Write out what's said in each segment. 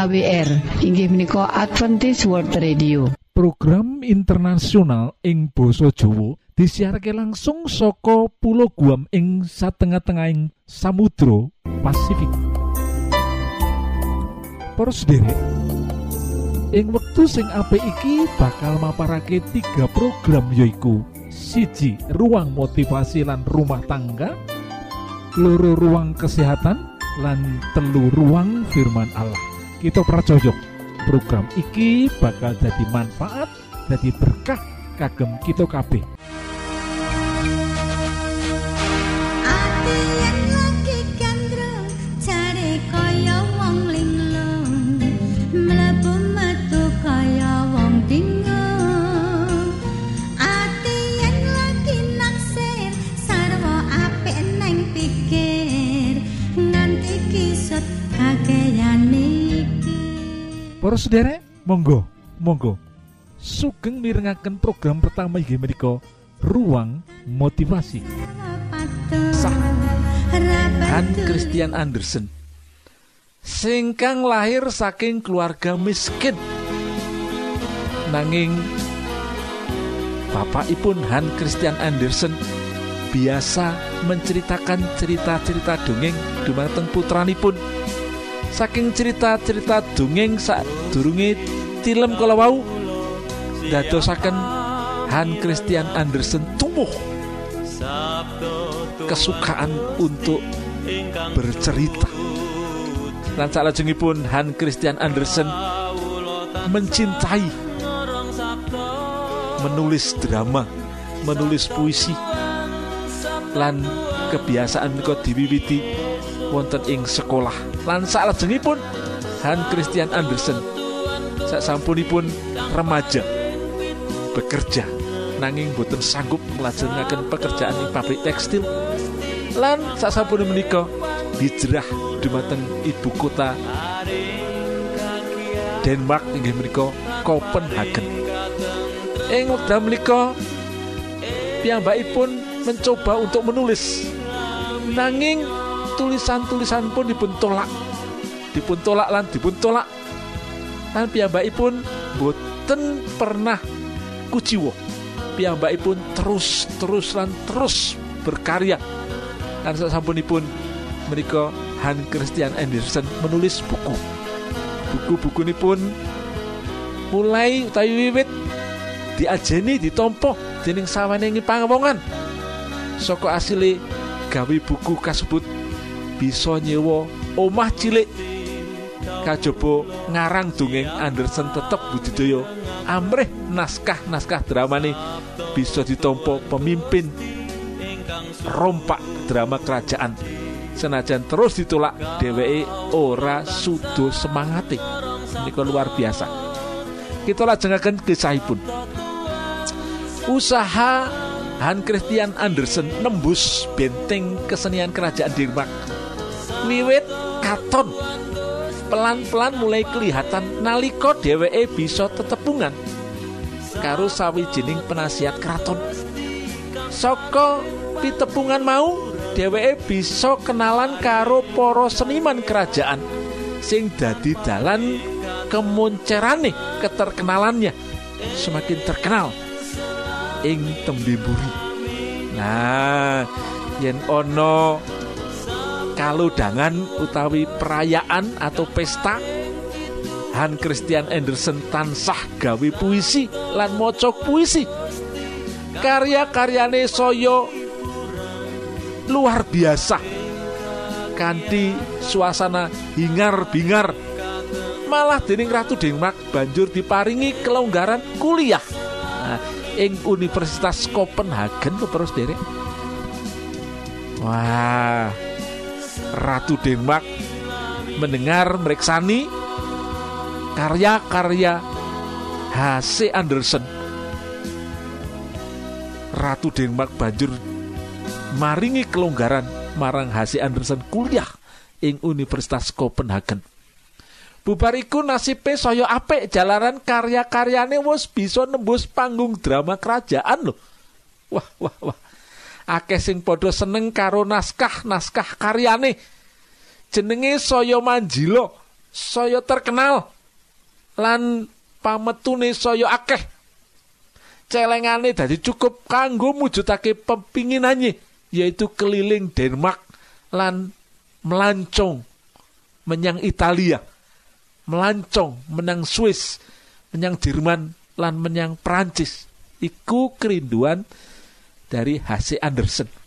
AWR inggih menika Adventist World Radio. Program internasional ing Boso Jowo disiharke langsung soko pulau Guam ing satengah-tengahing Samudro Pasifik. Derek ing wektu sing apik iki bakal maparake tiga program yoiku siji ruang motivasi lan rumah tangga loro ruang kesehatan lan telu ruang firman Allah kita percaya program iki bakal jadi manfaat jadi berkah kagem kita kabeh Para sederek, monggo, monggo. Sugeng mirengaken program pertama inggih menika Ruang Motivasi. Sah. Han Christian Andersen. Singkang lahir saking keluarga miskin. Nanging bapakipun Han Christian Andersen biasa menceritakan cerita-cerita dongeng dumateng putranipun saking cerita-cerita dongeng sak durunge film kala wau dadosaken Han Christian Andersen tumbuh kesukaan untuk bercerita. Dan salajengipun Han Christian Andersen mencintai menulis drama menulis puisi lan kebiasaan kok diwiwiti wonten ing sekolah lan salajengipun Han Christian Andersen sak sampunipun remaja bekerja nanging boten sanggup nglajengaken pekerjaan ing pabrik tekstil. Lan sak sampun menika hijrah dumateng ibu kota Denmark inggih menika Copenhagen ing wekdal menika piyambakipun mencoba untuk menulis. Nanging tulisan-tulisan pun dipun tolak. Dipun tolak lan dipun tolak. Lan piyambakipun boten pernah kuciwo piyambakipun terus terus lan terus berkarya. Dan sampunipun menika Han Christian Andersen menulis buku. Buku-buku ini pun mulai utawi wiwit diajeni ditompo dening sawanengi pangwongan soko asli gawe buku kasebut bisa nyewa omah cilik. Kajaba ngarang dongeng Anderson tetep budidaya amrih naskah-naskah dramane bisa ditompo pemimpin rompak drama kerajaan. Senajan terus ditolak dheweke ora sudo semangati. Ini luar biasa. Kita lajengaken kisahipun. Usaha Han Christian Andersen nembus benteng kesenian kerajaan Denmark wiwit katon. Pelan-pelan mulai kelihatan nalika dheweke bisa tetepungan karo sawijining penasihat keraton. Saka pitepungan mau dheweke bisa kenalan karo para seniman kerajaan sing dadi dalan kemuncerane keterkenalannya semakin terkenal ing tembe nah yen ono kaludangan utawi perayaan atau pesta Han Christian Andersen tansah gawe puisi lan mocok puisi. Karya-karyane soyo luar biasa. Kanthi suasana hingar-bingar malah dening Ratu Denmark banjur diparingi kelonggaran kuliah. Nah, ing Universitas Copenhagen terus derek wah Ratu Denmark mendengar mereksani karya-karya H.C. Andersen. Ratu Denmark banjur maringi kelonggaran marang H.C. Andersen kuliah ing Universitas Copenhagen. Bubariku nasibe saya apik jalaran karya-karyane wis bisa nembus panggung drama kerajaan loh. Wah wah wah akeh sing padha seneng karo naskah-naskah karyane. Jenenge saya manjilo saya terkenal. Lan pametune saya akeh. Celengane dadi cukup kanggo mujudake pepinginane yaitu keliling Denmark lan melancong menyang Italia melancong menang Swiss menyang Jerman lan menyang Prancis. Iku kerinduan dari H.C. Anderson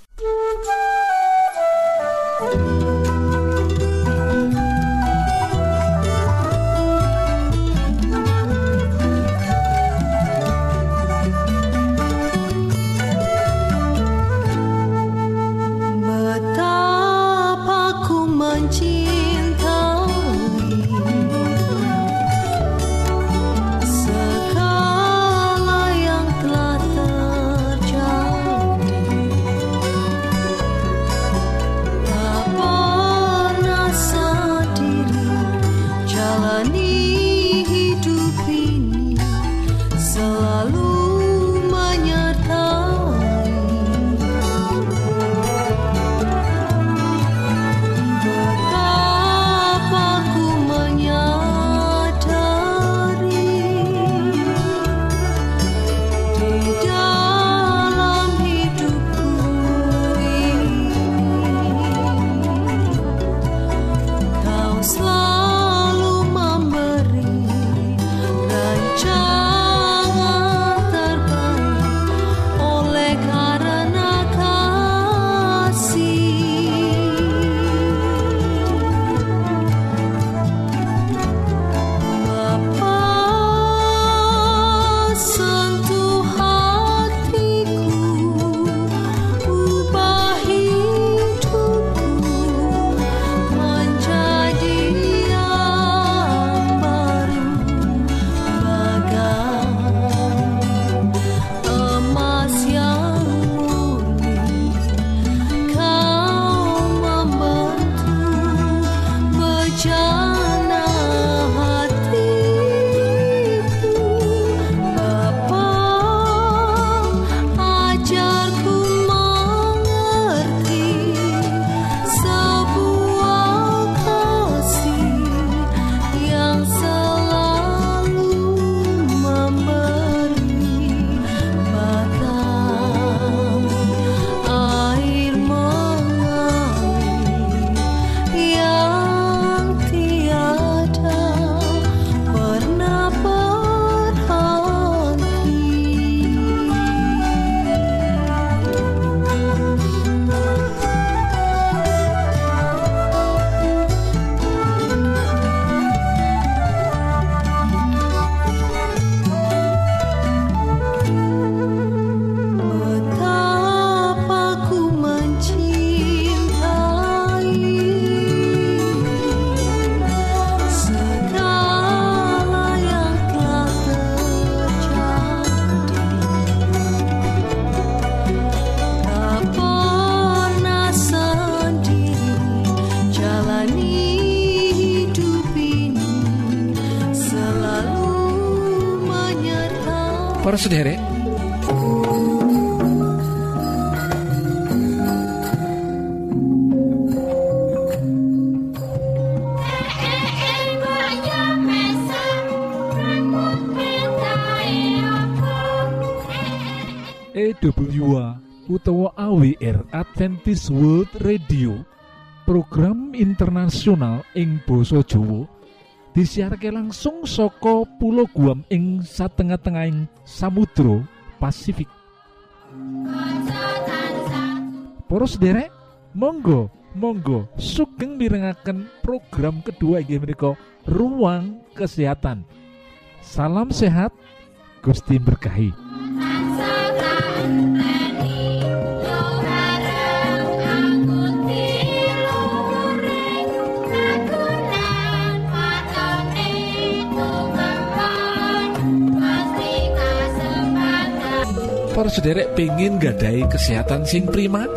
Adventist World Radio program internasional ing basa Jawa disiarke langsung saka Pulau Guam ing satengah-tengahing Samudra Pasifik. Para sederek monggo monggo sugeng mirengaken program kedua inggih menika ruang kesehatan. Salam sehat Gusti berkahi sederek pengen gadai kesehatan sing prima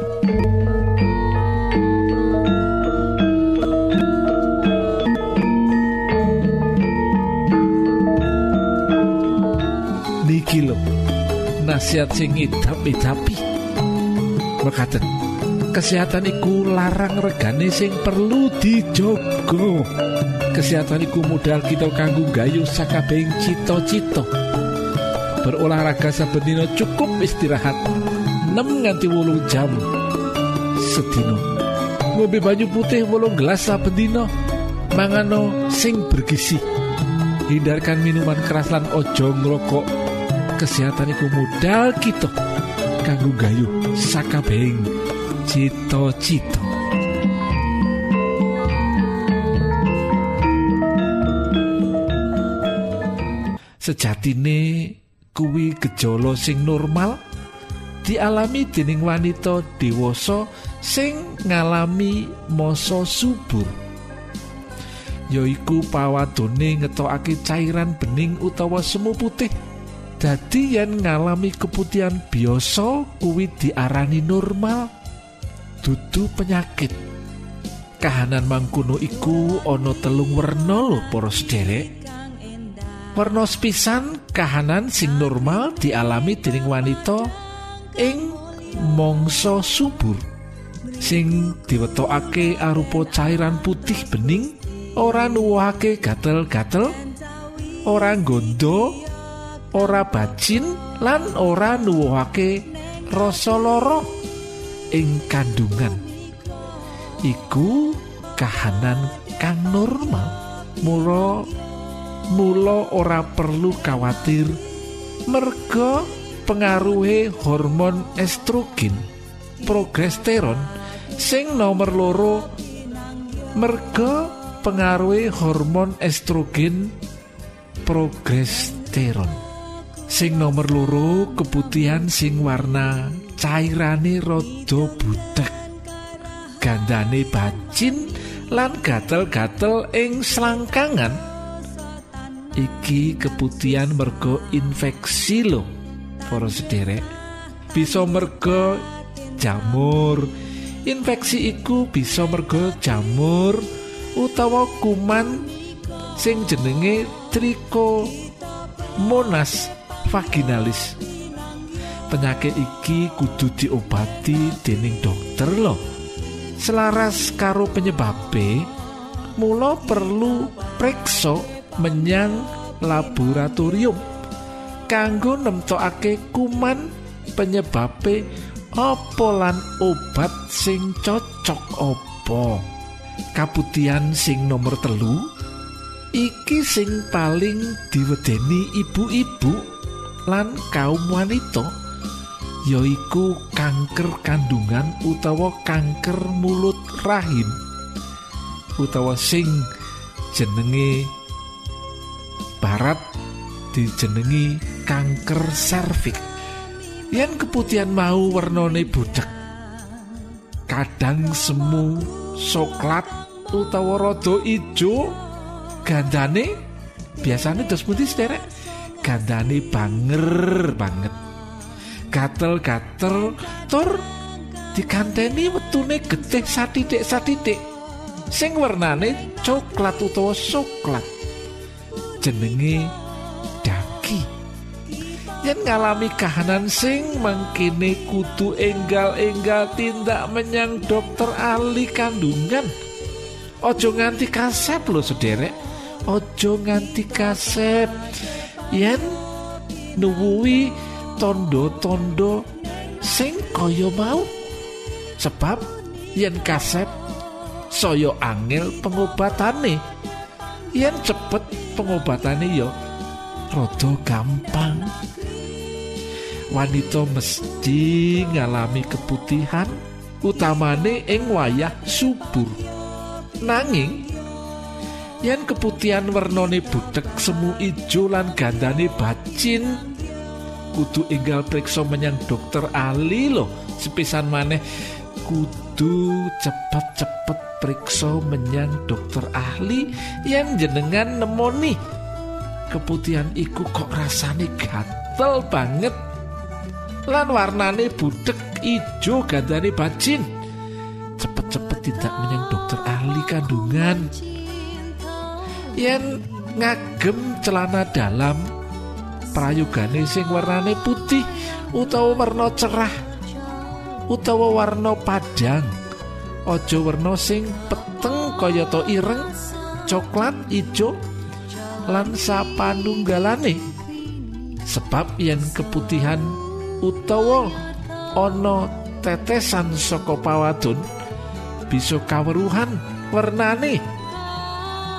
niki lho nasihat sing ngidap-idapi. Mekaten kesehatan iku larang regane sing perlu dijogo kesehatan iku modal kita kanggo gayu sakabehing cita-cita berolahraga saben dina cukup istirahat. 6 nganti wolung jam sedina. Ngombe banyu putih wolung gelas saben dina. Mangano sing bergizi. Hindarkan minuman keras lan ojo ngrokok. Kesehatan iku modal kita. Kanggo gayu sakabehing cita-cita. Sejatine kuwi gejala sing normal dialami dening wanita dewasa sing ngalami masa subur. Yaiku pawadone ngetokake cairan bening utawa semu putih. Dadi yen ngalami keputihan biasa kuwi diarani normal. Dudu penyakit. Kahanan mangkono iku ana telung werna lho para sederek werna sepisan kahanan sing normal dialami dening wanita ing mangsa subur. Sing diwetokake arupa cairan putih bening ora nuwuhake gatel-gatel ora gondo ora bacin lan ora nuwuhake rasa lara ing kandungan. Iku kahanan kang normal. Mula mula ora perlu khawatir. Merga pengaruhe hormon estrogen progesteron sing nomor loro. Merga pengaruhi hormon estrogen progesteron sing nomor loro keputihan sing warna cairane rada butek gandane bacin lan gatel-gatel ing selangkangan iki keputihan mergo infeksi lo para sederek bisa mergo jamur. Infeksi iku bisa mergo jamur utawa kuman sing jenenge Trichomonas vaginalis. Penyakit iki kudu diobati dening dokter loh selaras karo penyebabe mula perlu preksa menyang laboratorium kanggo nemtokake kuman penyebabe apa lan obat sing cocok apa. Kaputihan sing nomor telu iki sing paling diwedeni ibu-ibu lan kaum wanita yaiku kanker kandungan utawa kanker mulut rahim utawa sing jenenge barat dijenengi kanker serviks. Yen keputihan mau wernane budek kadang semu soklat utawa rada ijo gandane biasanya dos putih sederek gandane banger banget. Gatel-gatel tur dikanteni wetune getih satitik satitik sing warnane coklat utawa soklat jenenge daki. Yen ngalami kahanan sing mangkene kudu enggal-enggal tindak menyang dokter ahli kandungan. Ojo nganti kasep lo sederek. Ojo nganti kasep. Yen nuwuhi tondo-tondo sing kaya mau. Sebab yen kasep saya angel pengobatane yen cepet pengobatane ya rada gampang. Wanita mesti ngalami keputihan utamane ing wayah subur. Nanging yen keputihan wernane budek semu ijo lan gandane bacin kudu enggal periksa menyang dokter ahli loh sepisan maneh kudu cepet-cepet periksa menyang dokter ahli yang jenengan nemoni. Keputihan iku kok rasane gatel banget. Lan warnane budek ijo gandane bacin cepet-cepet tidak menyang dokter ahli kandungan. Yen ngagem celana dalam prayogane sing warnane putih utawa warna cerah utawa warna padang. Aja werna sing peteng kayata ireng coklat ijo lan sapanunggalane sebab yen keputihan utawa ana tetesan saka pawadon bisa kaweruhan wernane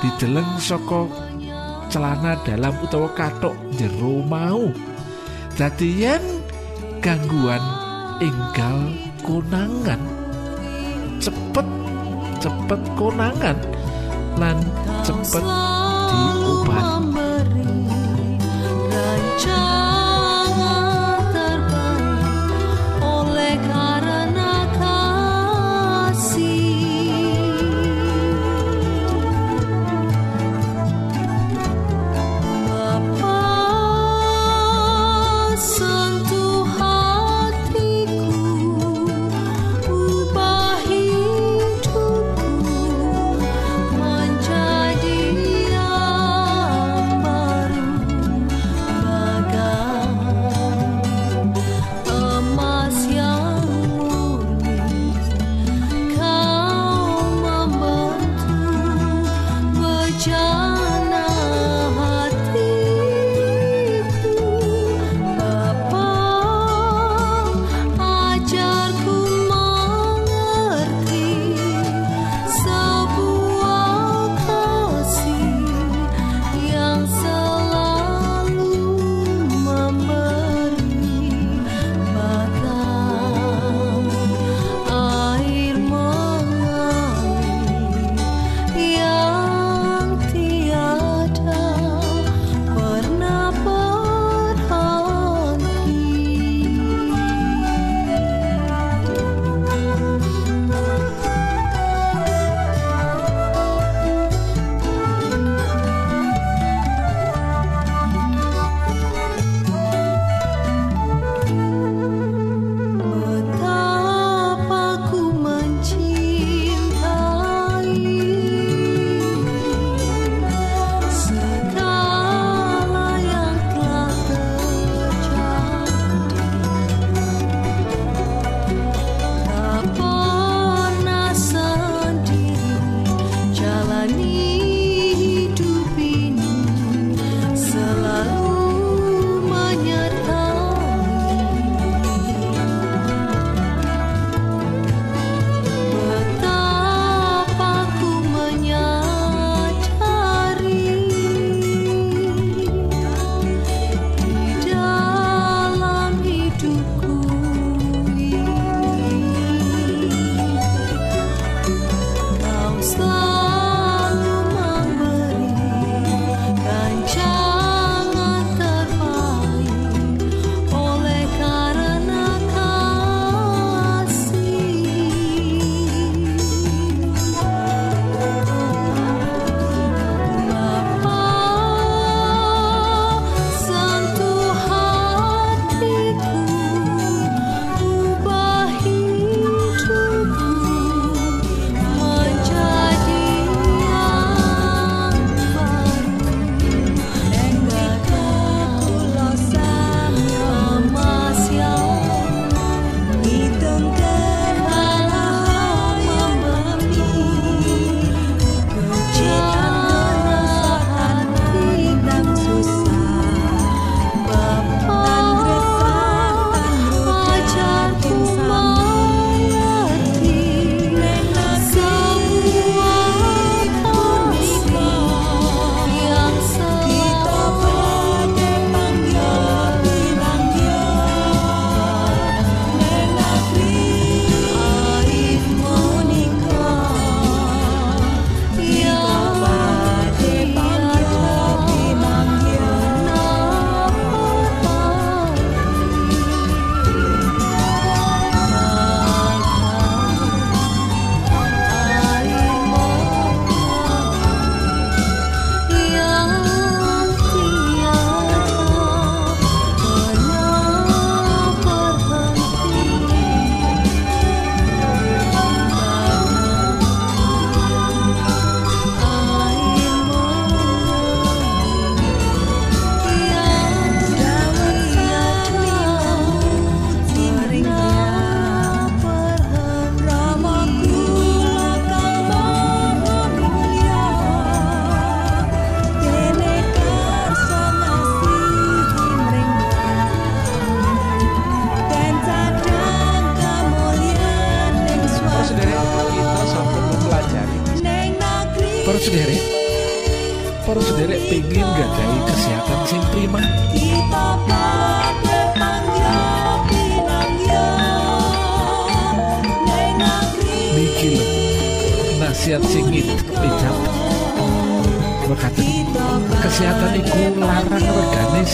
dideleng saka celana dalam utawa katok jero mau. Dadi yen gangguan enggal konangan. Cepet cepet konangan. Lan cepet diobati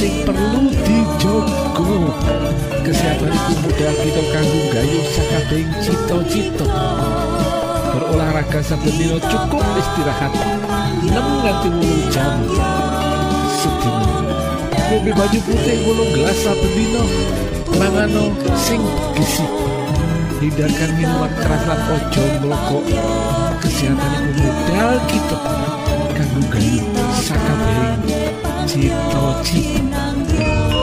sing perlu dijogo. Kesehatan iku modal kita kanggo gayuh sakabehing cita-cita. Berolahraga saben cukup istirahat 6 nganti 8 jam sedina. Ngombe baju putih 8 gelas saben. Mangano sing gizi. Hindarkan minuman keras lan ojo merokok. Kesehatan iku modal kita gayuh sakabehing cita-cita. Angkatlah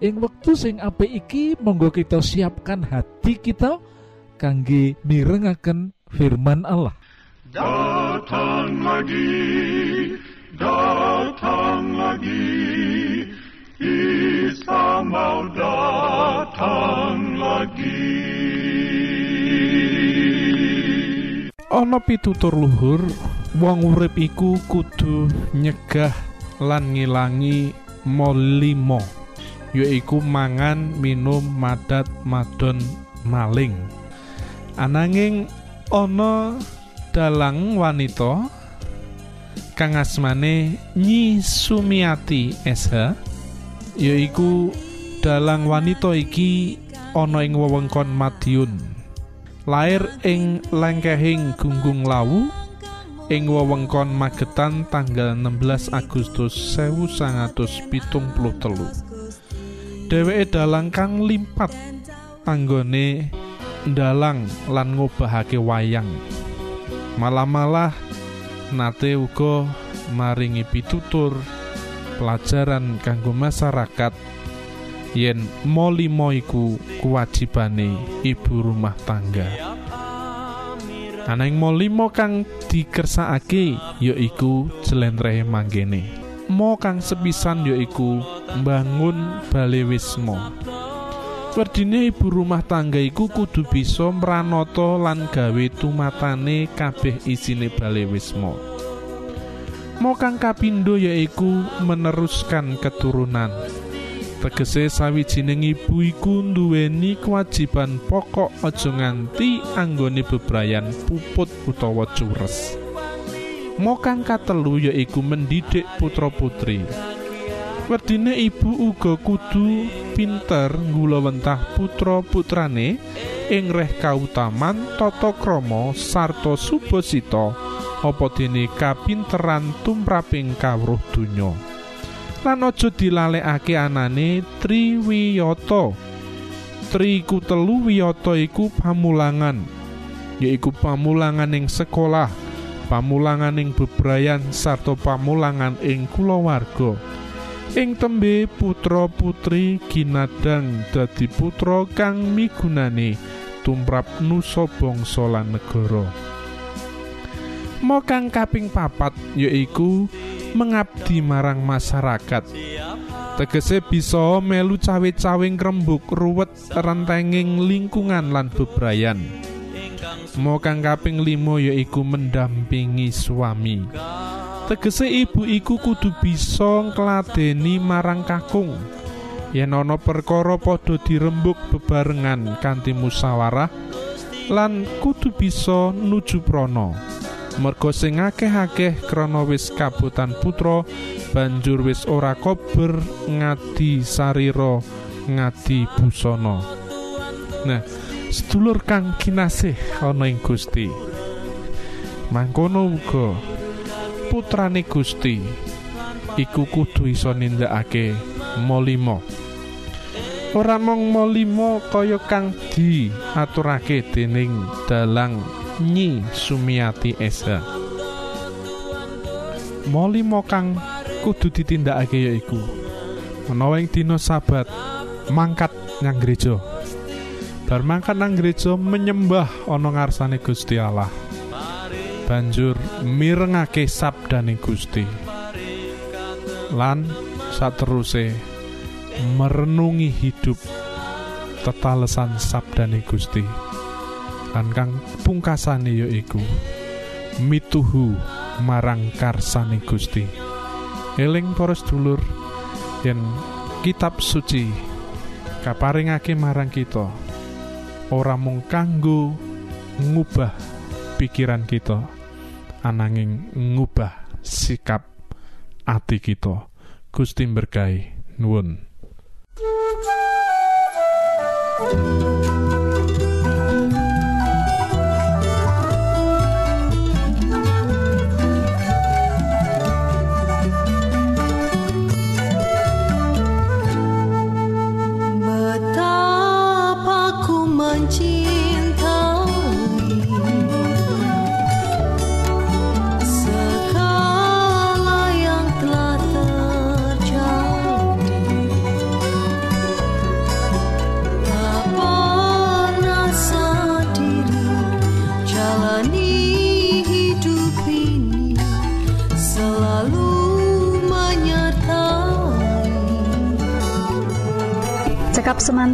ing wektu sing apik iki monggo kita siapkan hati kita kangge mirengaken firman Allah. Datang lagi, datang lagi, Isa mau datang lagi. ana pitutur luhur wong urip iku kudu nyegah lan ngilangi molimo yaiku mangan minum madat madon maling. Ananging ana dalang wanita kang asmane Nyi Sumiati SH yaiku dalang wanita iki ana ing wewengkon Madiun. Lair ing lengkehing Gunggung Lawu ing wewengkon Magetan tanggal 16 Agustus 1973 dheweke dalang kang limpat anggone ndalang lan ngobahake wayang. Malah-malah nate uga maringi pitutur pelajaran kanggo masyarakat yen molimo iku kewajibane ibu rumah tangga. Ana ing molimo kang dikersakake yaiku jelentrehe manggene. Mo kang sepisan yaiku mbangun balewismo Werdine ibu rumah tangga iku kudu bisa mranata lan gawe tumatane kabeh isine balewismo. Mo kang kapindho yaiku meneruskan keturunan. Tegese sawijining ibu iku nduweni kewajiban pokok aja nganti anggone bebrayan puput utawa cures. Mo kang katelu yaiku mendidik putra-putri. Werdine ibu uga kudu pinter nggulawentah putra-putrane ing reh kautaman tata krama sarta subasita apa dene kapinteran tumraping kawruh donya. Lan aja dilalekake anane triwiyata. Tri ku telu wiyata iku pamulangan. Yaiku pamulangan ing sekolah, pamulangan ing bebrayan sarta pamulangan ing kulawarga. Ing tembe putra putri ginadang dadi putra kang migunani tumrap nusa bangsa lan negara. Mo kang kaping papat yaiku mengabdi marang masyarakat. Tegese bisa melu cawe-cawing rembug ruwet rentenging lingkungan lan bebrayan. Mo kang kaping limo yaiku mendampingi suami tegese ibu iku kudu bisa ngladeni marang kakung. Yen ana perkara padha dirembuk bebarengan kanthi musyawarah lan kudu bisa nuju prana. Merga sing akeh-akeh krana wis kabutan putra banjur wis ora kober ngadi sarira ngadi busana. Nah sedulur kang kinasih ana ing Gusti. Mangkono uga putrane Gusti iku kudu iso nindakake molimo. Ora mung molimo kaya kang diaturake dening dalang Nyi Sumiati Esa molimo kang kudu ditindakake yaiku. Menawa ing dina sabat mangkat nyang gereja. Bar mangkat nang gereja menyembah ana ngarsane Gusti Allah banjur mirengake sabdane Gusti. Lan sateruse merenungi hidup tetalesan sabdane Gusti. Lan kang pungkasane yaiku mituhu marang karsane Gusti. Eling para sedulur yen kitab suci kaparingake marang kita ora mung kanggo ngubah pikiran kita ananging ngubah sikap ati kita. Gusti berkahi nuwun. Betapa